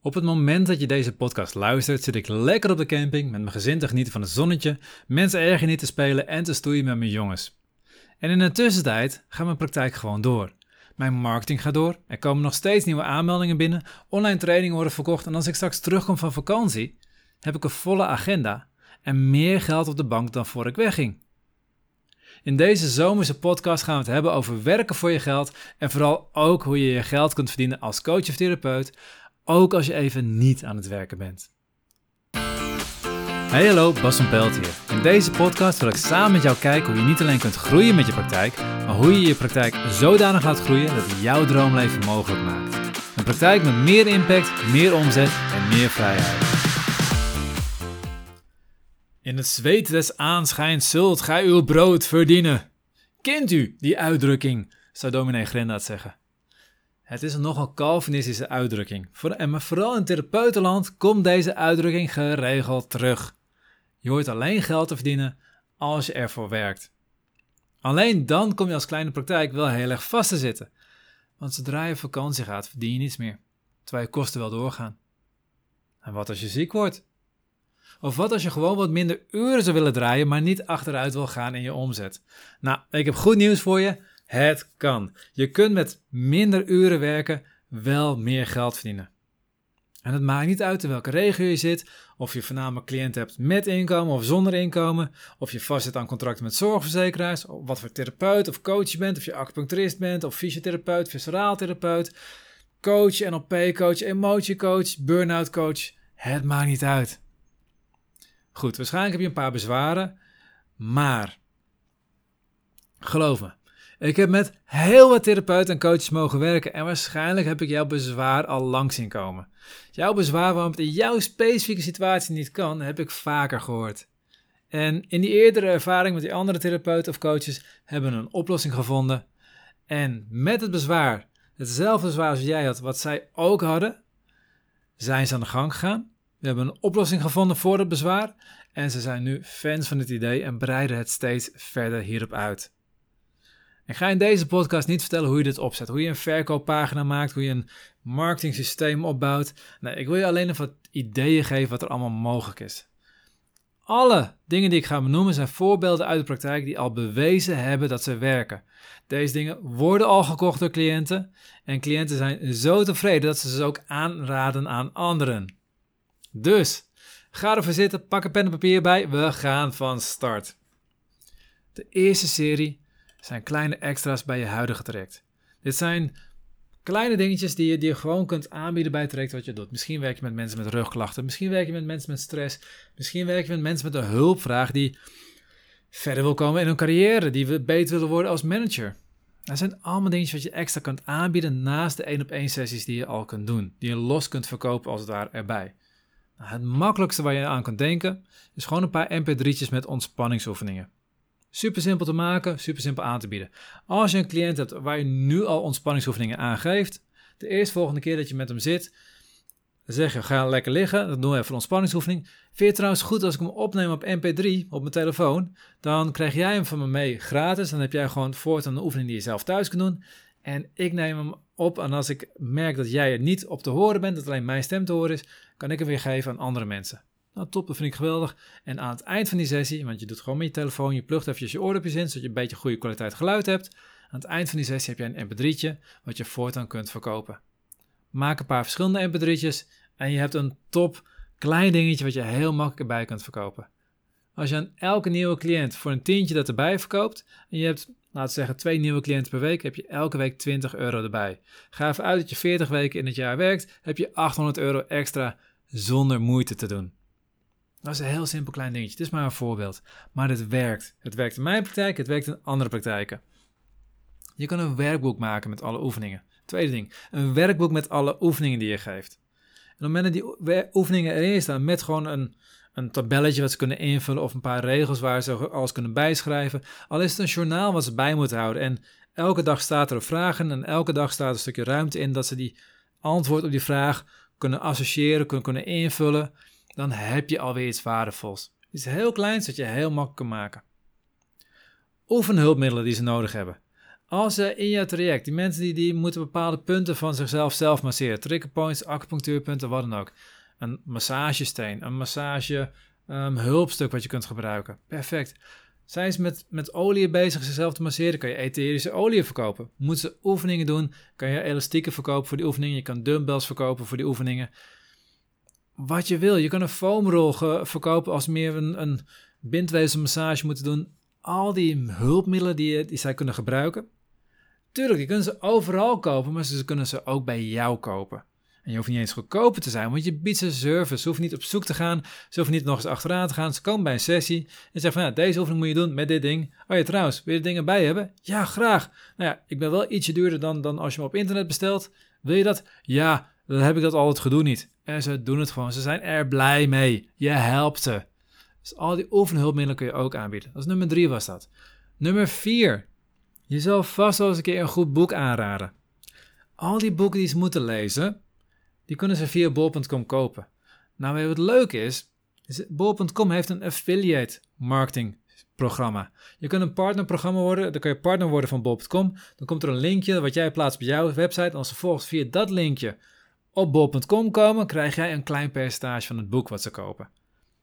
Op het moment dat je deze podcast luistert, zit ik lekker op de camping met mijn gezin te genieten van het zonnetje, mensen erger niet te spelen en te stoeien met mijn jongens. En in de tussentijd gaat mijn praktijk gewoon door. Mijn marketing gaat door, er komen nog steeds nieuwe aanmeldingen binnen, online trainingen worden verkocht en als ik straks terugkom van vakantie, heb ik een volle agenda en meer geld op de bank dan voor ik wegging. In deze zomerse podcast gaan we het hebben over werken voor je geld en vooral ook hoe je je geld kunt verdienen als coach of therapeut, ook als je even niet aan het werken bent. Hey hallo, Bas van Pelt hier. In deze podcast wil ik samen met jou kijken hoe je niet alleen kunt groeien met je praktijk, maar hoe je je praktijk zodanig laat groeien dat het jouw droomleven mogelijk maakt. Een praktijk met meer impact, meer omzet en meer vrijheid. In het zweet des aanschijns zult gij uw brood verdienen. Kent u die uitdrukking, zou dominee Grendaat zeggen. Het is een nogal Calvinistische uitdrukking. En maar vooral in therapeutenland komt deze uitdrukking geregeld terug. Je hoort alleen geld te verdienen als je ervoor werkt. Alleen dan kom je als kleine praktijk wel heel erg vast te zitten. Want zodra je vakantie gaat, verdien je niets meer. Terwijl je kosten wel doorgaan. En wat als je ziek wordt? Of wat als je gewoon wat minder uren zou willen draaien, maar niet achteruit wil gaan in je omzet? Nou, ik heb goed nieuws voor je. Het kan. Je kunt met minder uren werken wel meer geld verdienen. En het maakt niet uit in welke regio je zit, of je voornamelijk cliënten hebt met inkomen of zonder inkomen, of je vastzit aan contracten met zorgverzekeraars, of wat voor therapeut of coach je bent, of je acupuncturist bent, of fysiotherapeut, visceraaltherapeut, coach, NLP-coach, emotiecoach, burn-out coach. Het maakt niet uit. Goed, waarschijnlijk heb je een paar bezwaren, maar geloof me, ik heb met heel wat therapeuten en coaches mogen werken en waarschijnlijk heb ik jouw bezwaar al lang zien komen. Jouw bezwaar waarom het in jouw specifieke situatie niet kan, heb ik vaker gehoord. En in die eerdere ervaring met die andere therapeuten of coaches hebben we een oplossing gevonden. En met het bezwaar, hetzelfde bezwaar als jij had, wat zij ook hadden, zijn ze aan de gang gegaan. We hebben een oplossing gevonden voor het bezwaar en ze zijn nu fans van het idee en breiden het steeds verder hierop uit. Ik ga in deze podcast niet vertellen hoe je dit opzet, hoe je een verkooppagina maakt, hoe je een marketing systeem opbouwt. Nee, ik wil je alleen even wat ideeën geven wat er allemaal mogelijk is. Alle dingen die ik ga benoemen zijn voorbeelden uit de praktijk die al bewezen hebben dat ze werken. Deze dingen worden al gekocht door cliënten en cliënten zijn zo tevreden dat ze ze ook aanraden aan anderen. Dus ga ervoor zitten, pak een pen en papier bij, we gaan van start. De eerste serie zijn kleine extra's bij je huidige traject. Dit zijn kleine dingetjes die je, die je gewoon kunt aanbieden bij het traject wat je doet. Misschien werk je met mensen met rugklachten, misschien werk je met mensen met stress, misschien werk je met mensen met een hulpvraag die verder wil komen in hun carrière, die beter willen worden als manager. Dat zijn allemaal dingetjes wat je extra kunt aanbieden naast de 1 op 1 sessies die je al kunt doen, die je los kunt verkopen als het ware erbij. Nou, het makkelijkste waar je aan kunt denken is gewoon een paar mp3'tjes met ontspanningsoefeningen. Super simpel te maken, super simpel aan te bieden. Als je een cliënt hebt waar je nu al ontspanningsoefeningen aangeeft, de eerste volgende keer dat je met hem zit, zeg je ga lekker liggen, dan doen we even een ontspanningsoefening. Vind je het trouwens goed als ik hem opneem op mp3 op mijn telefoon, dan krijg jij hem van me mee gratis. Dan heb jij gewoon voortaan een oefening die je zelf thuis kunt doen. En ik neem hem op en als ik merk dat jij er niet op te horen bent, dat alleen mijn stem te horen is, kan ik hem weer geven aan andere mensen. Nou, top, dat vind ik geweldig. En aan het eind van die sessie, want je doet gewoon met je telefoon, je plugt even je oordopjes in, zodat je een beetje goede kwaliteit geluid hebt. Aan het eind van die sessie heb je een mp3'tje, wat je voortaan kunt verkopen. Maak een paar verschillende mp3'tjes en je hebt een top klein dingetje wat je heel makkelijk erbij kunt verkopen. Als je aan elke nieuwe cliënt voor een tientje dat erbij verkoopt, en je hebt, laten we zeggen, twee nieuwe cliënten per week, heb je elke week 20 euro erbij. Ga even uit dat je 40 weken in het jaar werkt, heb je 800 euro extra zonder moeite te doen. Dat is een heel simpel klein dingetje. Het is maar een voorbeeld. Maar het werkt. Het werkt in mijn praktijk, het werkt in andere praktijken. Je kan een werkboek maken met alle oefeningen. Tweede ding, een werkboek met alle oefeningen die je geeft. En op het moment dat die oefeningen erin staan met gewoon een, een tabelletje wat ze kunnen invullen of een paar regels waar ze alles kunnen bijschrijven. Al is het een journaal wat ze bij moeten houden. En elke dag staat er vragen en elke dag staat een stukje ruimte in dat ze die antwoord op die vraag kunnen associëren, kunnen, kunnen invullen dan heb je alweer iets waardevols. Het is heel klein, zodat je heel makkelijk kan maken. Oefenhulpmiddelen die ze nodig hebben. Als je in je traject, die mensen die, die moeten bepaalde punten van zichzelf zelf masseren, triggerpoints, acupunctuurpunten, wat dan ook. Een massagesteen, een massage um, hulpstuk wat je kunt gebruiken. Perfect. Zijn ze met, met olie bezig zichzelf te masseren, kan je etherische olie verkopen. Moeten ze oefeningen doen, kan je elastieken verkopen voor die oefeningen. Je kan dumbbells verkopen voor die oefeningen. Wat je wil. Je kan een foamrol verkopen als meer een, een bindweefselmassage moeten doen. Al die hulpmiddelen die, die zij kunnen gebruiken. Tuurlijk, je kunt ze overal kopen, maar ze kunnen ze ook bij jou kopen. En je hoeft niet eens goedkoper te zijn, want je biedt ze service. Ze hoeven niet op zoek te gaan, ze hoeven niet nog eens achteraan te gaan. Ze komen bij een sessie en zeggen van, ja, deze oefening moet je doen met dit ding. Oh ja, trouwens, wil je dingen bij hebben? Ja, graag. Nou ja, ik ben wel ietsje duurder dan, dan als je me op internet bestelt. Wil je dat? Ja, dan heb ik dat al het gedoe niet. En ze doen het gewoon. Ze zijn er blij mee. Je helpt ze. Dus al die oefenhulpmiddelen kun je ook aanbieden. Dat is nummer drie was dat. Nummer vier. Je zal vast wel eens een keer een goed boek aanraden. Al die boeken die ze moeten lezen, die kunnen ze via bol.com kopen. Nou, wat leuk is, is bol.com heeft een affiliate marketing programma. Je kunt een partnerprogramma worden, dan kun je partner worden van bol.com. Dan komt er een linkje wat jij plaatst op jouw website. En als ze volgens via dat linkje op bol.com komen, krijg jij een klein percentage van het boek wat ze kopen.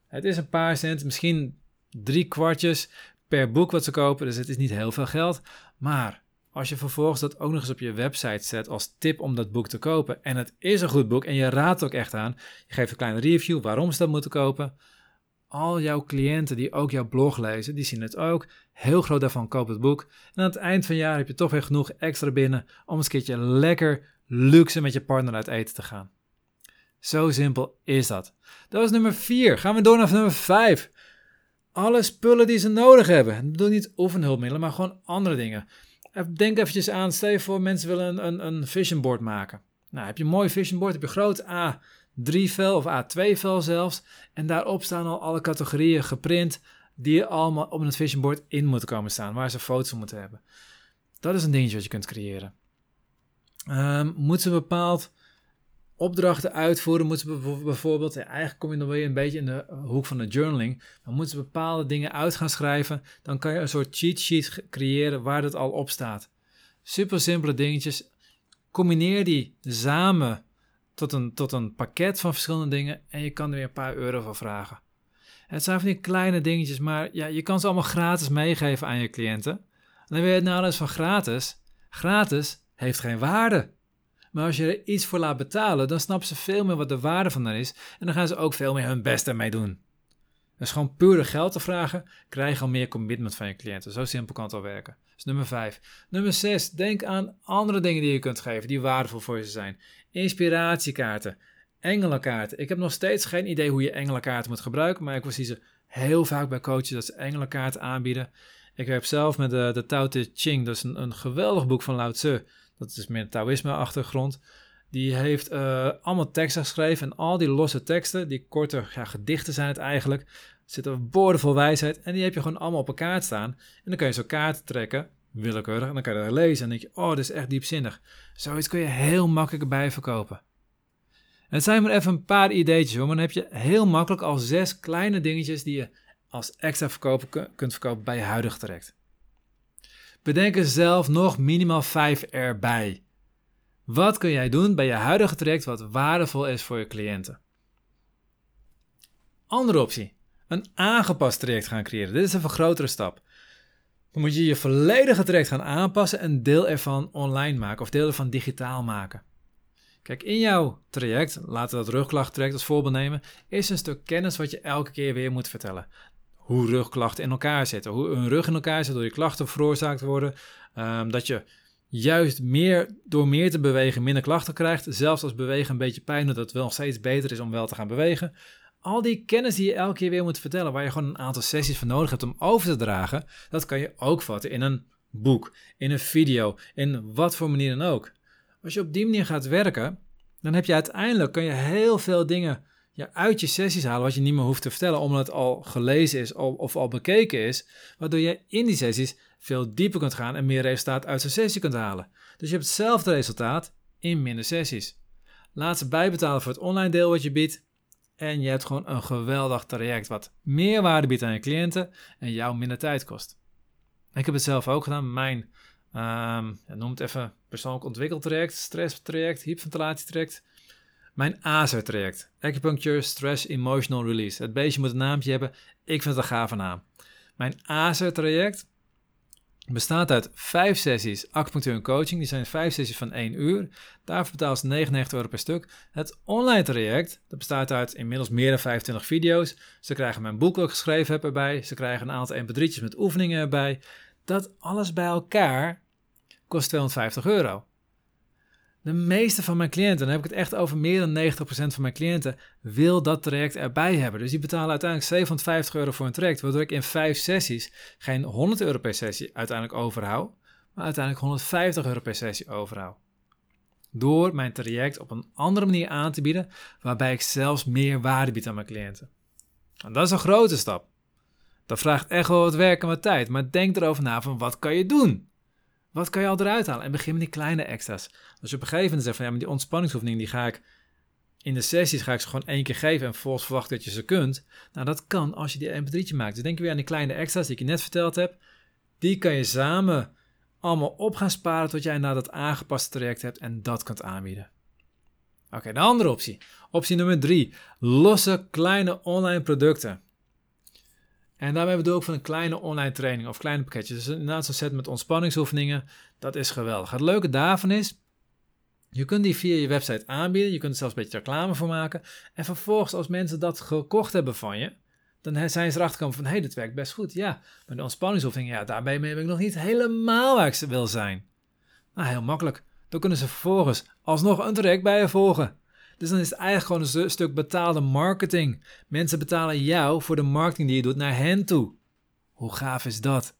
Het is een paar cent, misschien drie kwartjes per boek wat ze kopen, dus het is niet heel veel geld. Maar als je vervolgens dat ook nog eens op je website zet als tip om dat boek te kopen, en het is een goed boek en je raadt ook echt aan, je geeft een kleine review waarom ze dat moeten kopen. Al jouw cliënten die ook jouw blog lezen, die zien het ook. Heel groot daarvan koopt het boek. En aan het eind van het jaar heb je toch weer genoeg extra binnen om eens een keertje lekker luxe met je partner uit eten te gaan. Zo simpel is dat. Dat was nummer 4. Gaan we door naar nummer 5. Alle spullen die ze nodig hebben. Ik bedoel niet oefenhulpmiddelen, maar gewoon andere dingen. Denk eventjes aan, stel je voor mensen willen een, een, een vision board maken. Nou, heb je een mooi vision board, heb je groot A3 vel of A2 vel zelfs. En daarop staan al alle categorieën geprint die allemaal op het vision board in moeten komen staan, waar ze foto's van moeten hebben. Dat is een dingetje wat je kunt creëren. Um, moet ze bepaald opdrachten uitvoeren, moeten bijvoorbeeld, eigenlijk kom je dan weer een beetje in de hoek van de journaling, maar moeten ze bepaalde dingen uit gaan schrijven, dan kan je een soort cheat sheet creëren waar dat al op staat. Super simpele dingetjes. Combineer die samen tot een, tot een pakket van verschillende dingen en je kan er weer een paar euro voor vragen. Het zijn van die kleine dingetjes, maar ja, je kan ze allemaal gratis meegeven aan je cliënten. En dan weer het nadeel van gratis. Gratis heeft geen waarde. Maar als je er iets voor laat betalen, dan snappen ze veel meer wat de waarde van daar is. En dan gaan ze ook veel meer hun best ermee doen. Dus gewoon pure geld te vragen, krijg je al meer commitment van je cliënten. Zo simpel kan het al werken. Dat is nummer 5. Nummer 6. Denk aan andere dingen die je kunt geven die waardevol voor je zijn. Inspiratiekaarten, engelenkaarten. Ik heb nog steeds geen idee hoe je engelenkaarten moet gebruiken, maar ik zie ze heel vaak bij coaches dat ze engelenkaarten aanbieden. Ik heb zelf met de, de Tao Te Ching, dus een, een geweldig boek van Lao Tzu, dat is meer Taoïsme-achtergrond. Die heeft uh, allemaal teksten geschreven en al die losse teksten, die korte ja, gedichten zijn het eigenlijk, zitten boordevol wijsheid en die heb je gewoon allemaal op een kaart staan. En dan kun je zo'n kaart trekken, willekeurig, en dan kan je dat lezen en dan denk je, oh, dit is echt diepzinnig. Zoiets kun je heel makkelijk bijverkopen. Het zijn maar even een paar ideetjes hoor, maar dan heb je heel makkelijk al zes kleine dingetjes die je als extra verkopen kunt verkopen bij je huidige traject. Bedenk er zelf nog minimaal 5 erbij. Wat kun jij doen bij je huidige traject wat waardevol is voor je cliënten? Andere optie. Een aangepast traject gaan creëren. Dit is een grotere stap. Dan moet je je volledige traject gaan aanpassen en deel ervan online maken of deel ervan digitaal maken. Kijk, in jouw traject, laten we dat rugklachttraject als voorbeeld nemen, is een stuk kennis wat je elke keer weer moet vertellen hoe rugklachten in elkaar zitten. Hoe een rug in elkaar zit door je klachten veroorzaakt worden. Um, dat je juist meer, door meer te bewegen minder klachten krijgt. Zelfs als bewegen een beetje pijn doet, dat het wel nog steeds beter is om wel te gaan bewegen. Al die kennis die je elke keer weer moet vertellen, waar je gewoon een aantal sessies voor nodig hebt om over te dragen, dat kan je ook vatten in een boek, in een video, in wat voor manier dan ook. Als je op die manier gaat werken, dan heb je uiteindelijk kan je heel veel dingen ja, uit je sessies halen wat je niet meer hoeft te vertellen, omdat het al gelezen is of al bekeken is, waardoor je in die sessies veel dieper kunt gaan en meer resultaat uit zo'n sessie kunt halen. Dus je hebt hetzelfde resultaat in minder sessies. Laat ze bijbetalen voor het online deel wat je biedt en je hebt gewoon een geweldig traject wat meer waarde biedt aan je cliënten en jou minder tijd kost. Ik heb het zelf ook gedaan. Mijn Um, noem het even persoonlijk ontwikkeltraject, stresstraject, hyperventilatietraject. Mijn ASER-traject, Acupuncture Stress Emotional Release. Het beestje moet een naampje hebben, ik vind het een gave naam. Mijn ASER-traject bestaat uit vijf sessies acupunctuur en coaching. Die zijn vijf sessies van één uur. Daarvoor betaal ze 99 euro per stuk. Het online traject dat bestaat uit inmiddels meer dan 25 video's. Ze krijgen mijn boek ook geschreven heb erbij. Ze krijgen een aantal mp3'tjes met oefeningen erbij. Dat alles bij elkaar kost 250 euro. De meeste van mijn cliënten, dan heb ik het echt over meer dan 90% van mijn cliënten, wil dat traject erbij hebben. Dus die betalen uiteindelijk 750 euro voor een traject, waardoor ik in vijf sessies geen 100 euro per sessie uiteindelijk overhoud, maar uiteindelijk 150 euro per sessie overhoud. Door mijn traject op een andere manier aan te bieden, waarbij ik zelfs meer waarde bied aan mijn cliënten. En dat is een grote stap. Dat vraagt echt wel wat werk en wat tijd, maar denk erover na van wat kan je doen? Wat kan je al eruit halen? En begin met die kleine extra's. Als je op een gegeven moment zegt van ja, maar die ontspanningsoefening die ga ik in de sessies ga ik ze gewoon één keer geven en vervolgens verwacht dat je ze kunt. Nou, dat kan als je die mp3'tje maakt. Dus denk weer aan die kleine extra's die ik je net verteld heb. Die kan je samen allemaal op gaan sparen tot jij naar dat aangepaste traject hebt en dat kunt aanbieden. Oké, de andere optie. Optie nummer drie. Losse kleine online producten. En daarmee bedoel ik van een kleine online training of kleine pakketjes. Dus inderdaad zo'n set met ontspanningsoefeningen, dat is geweldig. Het leuke daarvan is, je kunt die via je website aanbieden, je kunt er zelfs een beetje reclame voor maken. En vervolgens als mensen dat gekocht hebben van je, dan zijn ze erachter gekomen van, hé, hey, dit werkt best goed. Ja, maar de ontspanningsoefening, ja, daarbij ben ik nog niet helemaal waar ik wil zijn. Nou, heel makkelijk. Dan kunnen ze vervolgens alsnog een traject bij je volgen. Dus dan is het eigenlijk gewoon een stuk betaalde marketing. Mensen betalen jou voor de marketing die je doet naar hen toe. Hoe gaaf is dat?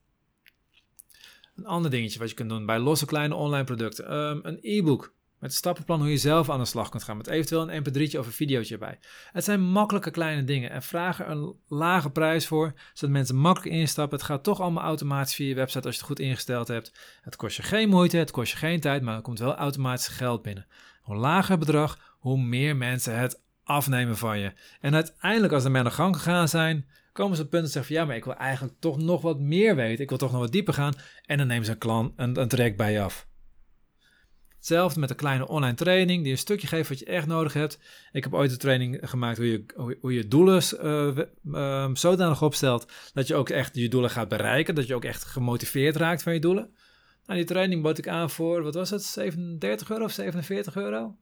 Een ander dingetje wat je kunt doen bij losse kleine online producten. Um, een e-book met een stappenplan hoe je zelf aan de slag kunt gaan. Met eventueel een mp3'tje of een videootje erbij. Het zijn makkelijke kleine dingen en vraag er een lage prijs voor. Zodat mensen makkelijk instappen. Het gaat toch allemaal automatisch via je website als je het goed ingesteld hebt. Het kost je geen moeite, het kost je geen tijd, maar er komt wel automatisch geld binnen. Hoe lager bedrag, hoe meer mensen het afnemen van je. En uiteindelijk, als de gang gegaan zijn, komen ze op het punt ze zeggen: Ja, maar ik wil eigenlijk toch nog wat meer weten. Ik wil toch nog wat dieper gaan. En dan nemen ze een, klant, een, een bij je af. Hetzelfde met een kleine online training die een stukje geeft wat je echt nodig hebt. Ik heb ooit een training gemaakt hoe je, hoe je doelen uh, zodanig opstelt dat je ook echt je doelen gaat bereiken. Dat je ook echt gemotiveerd raakt van je doelen. Nou, die training bood ik aan voor, wat was het, 37 euro of 47 euro?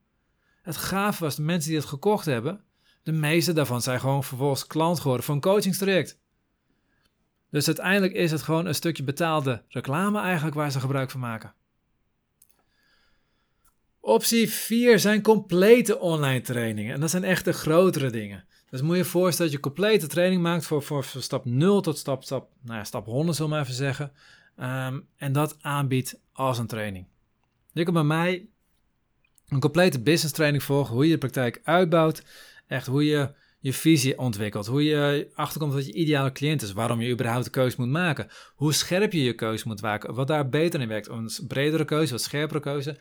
Het gaaf was, de mensen die het gekocht hebben, de meeste daarvan zijn gewoon vervolgens klant geworden van een coachingstraject. Dus uiteindelijk is het gewoon een stukje betaalde reclame eigenlijk waar ze gebruik van maken. Optie 4 zijn complete online trainingen. En dat zijn echt de grotere dingen. Dus moet je je voorstellen dat je complete training maakt voor, voor, stap 0 tot stap, stap, nou ja, stap 100, zullen we even zeggen. Ehm, en dat aanbiedt als een training. Je kunt bij mij een complete business training volgen, hoe je de praktijk uitbouwt, echt hoe je je visie ontwikkelt, hoe je achterkomt wat je ideale cliënt is, waarom je überhaupt de keuze moet maken, hoe scherp je je keuze moet maken, wat daar beter in werkt, een bredere keuze, wat scherpere keuze,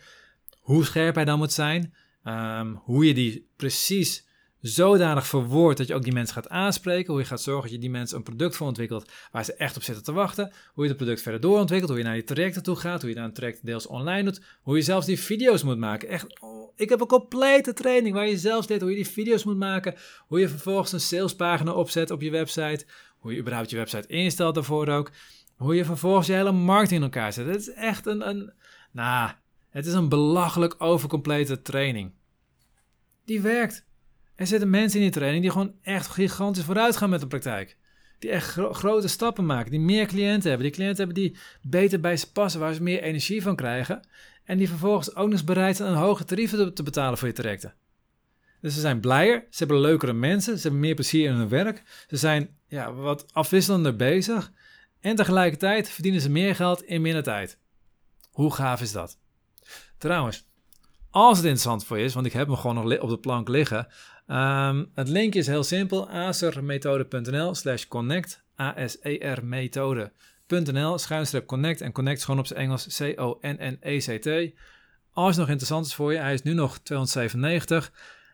hoe scherp hij dan moet zijn, ehm, hoe je die precies zodanig verwoord dat je ook die mensen gaat aanspreken. Hoe je gaat zorgen dat je die mensen een product voor ontwikkelt waar ze echt op zitten te wachten. Hoe je het product verder doorontwikkelt. Hoe je naar je trajecten toe gaat. Hoe je naar een traject deels online doet. Hoe je zelfs die video's moet maken. Echt, oh, ik heb een complete training waar je zelfs leert hoe je die video's moet maken. Hoe je vervolgens een salespagina opzet op je website. Hoe je überhaupt je website instelt daarvoor ook. Hoe je vervolgens je hele marketing in elkaar zet. Het is echt een, een nou, het is een belachelijk overcomplete training. Die werkt. Er zitten mensen in die training die gewoon echt gigantisch vooruit gaan met de praktijk. Die echt grote stappen maken, die meer cliënten hebben. Die cliënten hebben die beter bij ze passen, waar ze meer energie van krijgen. En die vervolgens ook nog eens bereid zijn een hoge tarieven te betalen voor je trajecten. Dus ze zijn blijer, ze hebben leukere mensen, ze hebben meer plezier in hun werk. Ze zijn ja, wat afwisselender bezig. En tegelijkertijd verdienen ze meer geld in minder tijd. Hoe gaaf is dat? Trouwens, als het interessant voor je is, want ik heb hem gewoon nog op de plank liggen. Um, het linkje is heel simpel: asermethode.nl slash connect. A-S-E-R-methode.nl schuinstreep connect. En connect is gewoon op zijn Engels C-O-N-N-E-C-T. Als het nog interessant is voor je, hij is nu nog 297.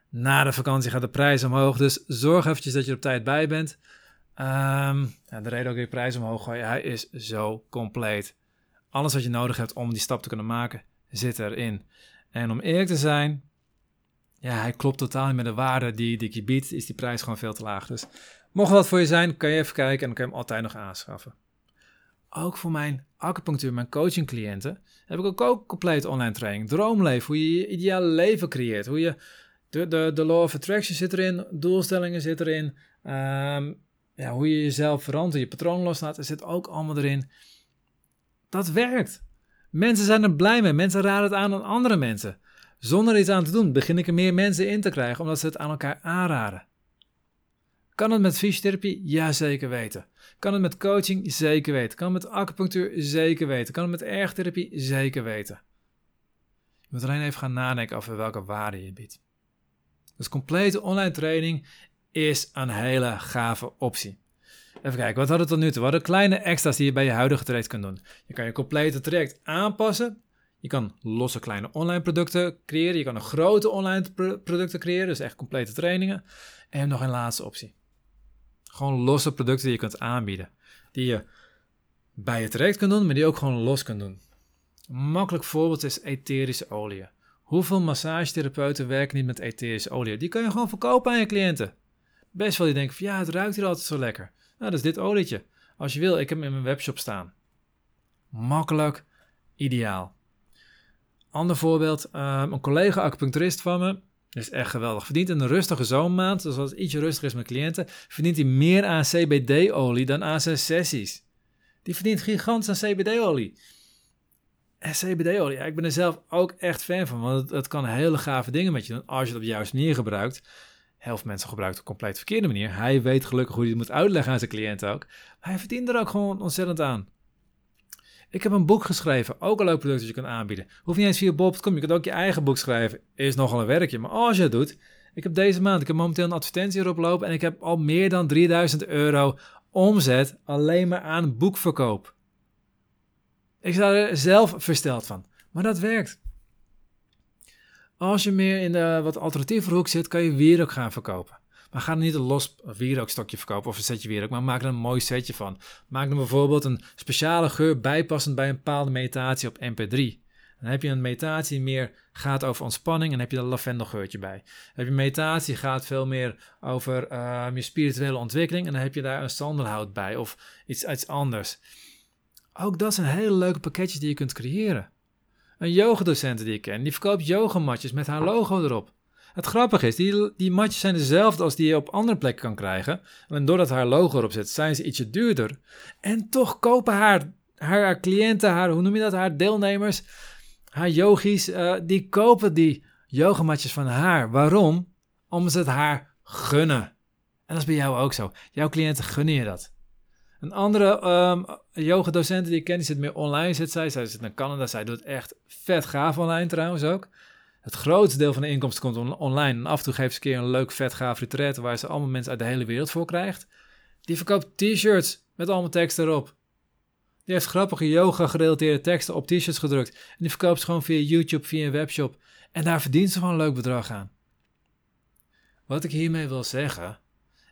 Na de vakantie gaat de prijs omhoog, dus zorg eventjes dat je er op tijd bij bent. Um, ja, de reden ook weer prijs omhoog gooien, hij is zo compleet. Alles wat je nodig hebt om die stap te kunnen maken, zit erin. En om eerlijk te zijn, ja, hij klopt totaal niet met de waarde die, die je biedt, is die prijs gewoon veel te laag. Dus mocht wat voor je zijn, kan je even kijken en dan kan je hem altijd nog aanschaffen. Ook voor mijn acupunctuur, mijn coaching cliënten, heb ik ook, ook compleet online training. Droomleven, hoe je je ideale leven creëert, hoe je de, de, de law of attraction zit erin, doelstellingen zit erin, ehm, ja, hoe je jezelf verandert, je patroon loslaat, er zit ook allemaal erin. Dat werkt. Mensen zijn er blij mee, mensen raden het aan aan andere mensen. Zonder iets aan te doen begin ik er meer mensen in te krijgen omdat ze het aan elkaar aanraden. Kan het met fysiotherapie? Ja, zeker weten. Kan het met coaching? Zeker weten. Kan het met acupunctuur? Zeker weten. Kan het met ergotherapie? Zeker weten. Je moet alleen even gaan nadenken over welke waarde je biedt. Dus complete online training is een hele gave optie. Even kijken, wat hadden we tot nu toe? Wat hadden kleine extra's die je bij je huidige traject kunt doen. Je kan je complete traject aanpassen. Je kan losse kleine online producten creëren. Je kan een grote online producten creëren, dus echt complete trainingen. En nog een laatste optie. Gewoon losse producten die je kunt aanbieden. Die je bij je traject kunt doen, maar die ook gewoon los kunt doen. Een makkelijk voorbeeld is etherische olie. Hoeveel massagetherapeuten werken niet met etherische olie? Die kan je gewoon verkopen aan je cliënten. Best wel die denken van ja, het ruikt hier altijd zo lekker. Nou, dat is dit olietje. Als je wil, ik heb hem in mijn webshop staan. Makkelijk, ideaal. Ander voorbeeld, um, een collega acupuncturist van me, is echt geweldig. Verdient in een rustige zomermaand, dus als het ietsje rustiger is met cliënten, verdient hij meer aan CBD-olie dan aan zijn sessies. Die verdient gigantisch aan CBD-olie. CBD-olie, ja, ik ben er zelf ook echt fan van, want het, het, kan hele gave dingen met je doen als je het op de juiste manier gebruikt. Helft mensen gebruikt op een compleet verkeerde manier. Hij weet gelukkig hoe hij het moet uitleggen aan zijn cliënten ook. Maar hij verdient er ook gewoon ontzettend aan. Ik heb een boek geschreven, ook een leuk product dat je kan aanbieden. Hoef niet eens via Bob.com, je kunt ook je eigen boek schrijven. Is nogal een werkje, maar als je het doet... Ik heb deze maand, ik heb momenteel een advertentie erop lopen en ik heb al meer dan 3000 euro omzet alleen maar aan boekverkoop. Ik sta er zelf versteld van, maar dat werkt. Als je meer in de wat alternatieve hoek zit, kan je wierook gaan verkopen. Maar ga er niet een los wierookstokje verkopen of een setje wierook, maar maak er een mooi setje van. Maak er bijvoorbeeld een speciale geur bijpassend bij een bepaalde meditatie op MP3. Dan heb je een meditatie die meer gaat over ontspanning en heb je een lavendelgeurtje bij. heb je meditatie gaat veel meer over ehm, je spirituele ontwikkeling en dan heb je daar een sandelhout bij of iets, iets anders. Ook dat zijn hele leuke pakketjes die je kunt creëren. Een yogadocent die ik ken, die verkoopt yogamatjes met haar logo erop. Het grappige is, die, die matjes zijn dezelfde als die je op andere plekken kan krijgen. En doordat haar logo erop zit, zijn ze ietsje duurder. En toch kopen haar, haar cliënten, haar, hoe noem je dat, haar deelnemers, haar yogis, uh, die kopen die yogamatjes van haar. Waarom? Omdat ze het haar gunnen. En dat is bij jou ook zo. Jouw cliënten gunnen je dat. Een andere um, yoga docent die ik ken, die zit meer online, zit zij. Zij zit in Canada, zij doet echt vet gaaf online trouwens ook. Het grootste deel van de inkomsten komt online. En af en toe geeft ze een keer een leuk vet gaaf waar ze allemaal mensen uit de hele wereld voor krijgt. Die verkoopt t-shirts met allemaal teksten erop. Die heeft grappige yoga gerelateerde teksten op t-shirts gedrukt. En die verkoopt ze gewoon via YouTube, via een webshop. En daar verdient ze gewoon een leuk bedrag aan. Wat ik hiermee wil zeggen,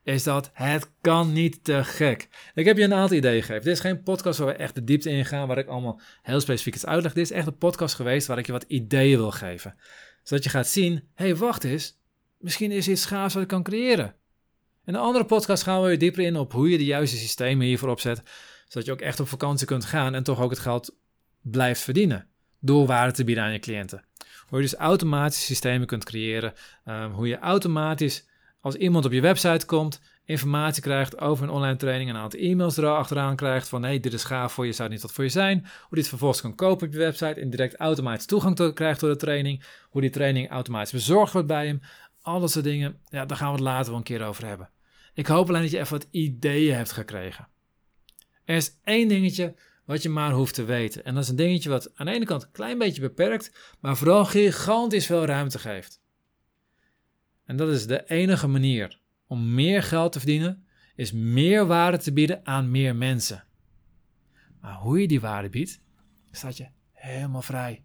is dat het kan niet te gek. Ik heb je een aantal ideeën gegeven. Dit is geen podcast waar we echt de diepte in gaan, waar ik allemaal heel specifiek iets uitleg. Dit is echt een podcast geweest waar ik je wat ideeën wil geven. Zodat je gaat zien, hé, hey, wacht eens, misschien is iets gaafs wat ik kan creëren. In een andere podcast gaan we weer dieper in op hoe je de juiste systemen hiervoor opzet, zodat je ook echt op vakantie kunt gaan en toch ook het geld blijft verdienen. Door waarde te bieden aan je cliënten. Hoe je dus automatisch systemen kunt creëren, um, hoe je automatisch als iemand op je website komt, informatie krijgt over een online training, een aantal e-mails erachteraan krijgt van hey, dit is gaaf voor je, zou niet wat voor je zijn, hoe dit vervolgens kan kopen op je website en direct automatisch toegang krijgt tot de training, hoe die training automatisch bezorgd wordt bij hem, al dat soort dingen, ja, daar gaan we het later wel een keer over hebben. Ik hoop alleen dat je even wat ideeën hebt gekregen. Er is één dingetje wat je maar hoeft te weten. En dat is een dingetje wat aan de ene kant een klein beetje beperkt, maar vooral gigantisch veel ruimte geeft. En dat is de enige manier om meer geld te verdienen, is meer waarde te bieden aan meer mensen. Maar hoe je die waarde biedt, staat je helemaal vrij.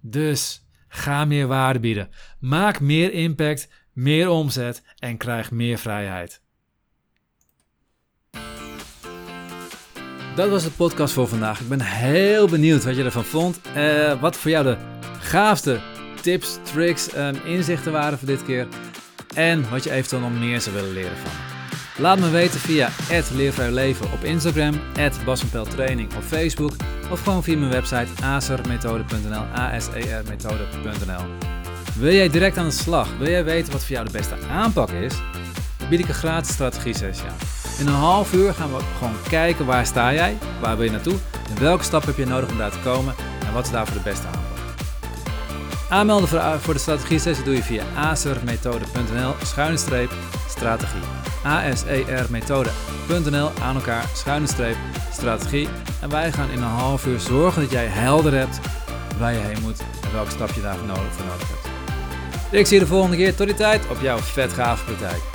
Dus ga meer waarde bieden. Maak meer impact, meer omzet en krijg meer vrijheid. dat was de podcast voor vandaag. Ik ben heel benieuwd wat je ervan vond. Uh, wat voor jou de gaafste tips, tricks en inzichten waren voor dit keer. En wat je eventueel nog meer zou willen leren van Laat me weten via Leven op Instagram, Training op Facebook of gewoon via mijn website asermethode.nl, asermethode.nl. Wil jij direct aan de slag? Wil jij weten wat voor jou de beste aanpak is? Dan bied ik een gratis strategie sessie aan. In een half uur gaan we gewoon kijken waar sta jij, waar wil je naartoe en welke stap heb je nodig om daar te komen en wat is daarvoor de beste aanpak. Aanmelden voor de strategie sessie doe je via asermethode.nl schuine streep strategie. asermethode.nl aan elkaar schuine streep strategie. En wij gaan in een half uur zorgen dat jij helder hebt waar je heen moet en welke stap je daarvoor nodig, voor nodig hebt. Ik zie je de volgende keer. Tot die tijd op jouw vet gave praktijk.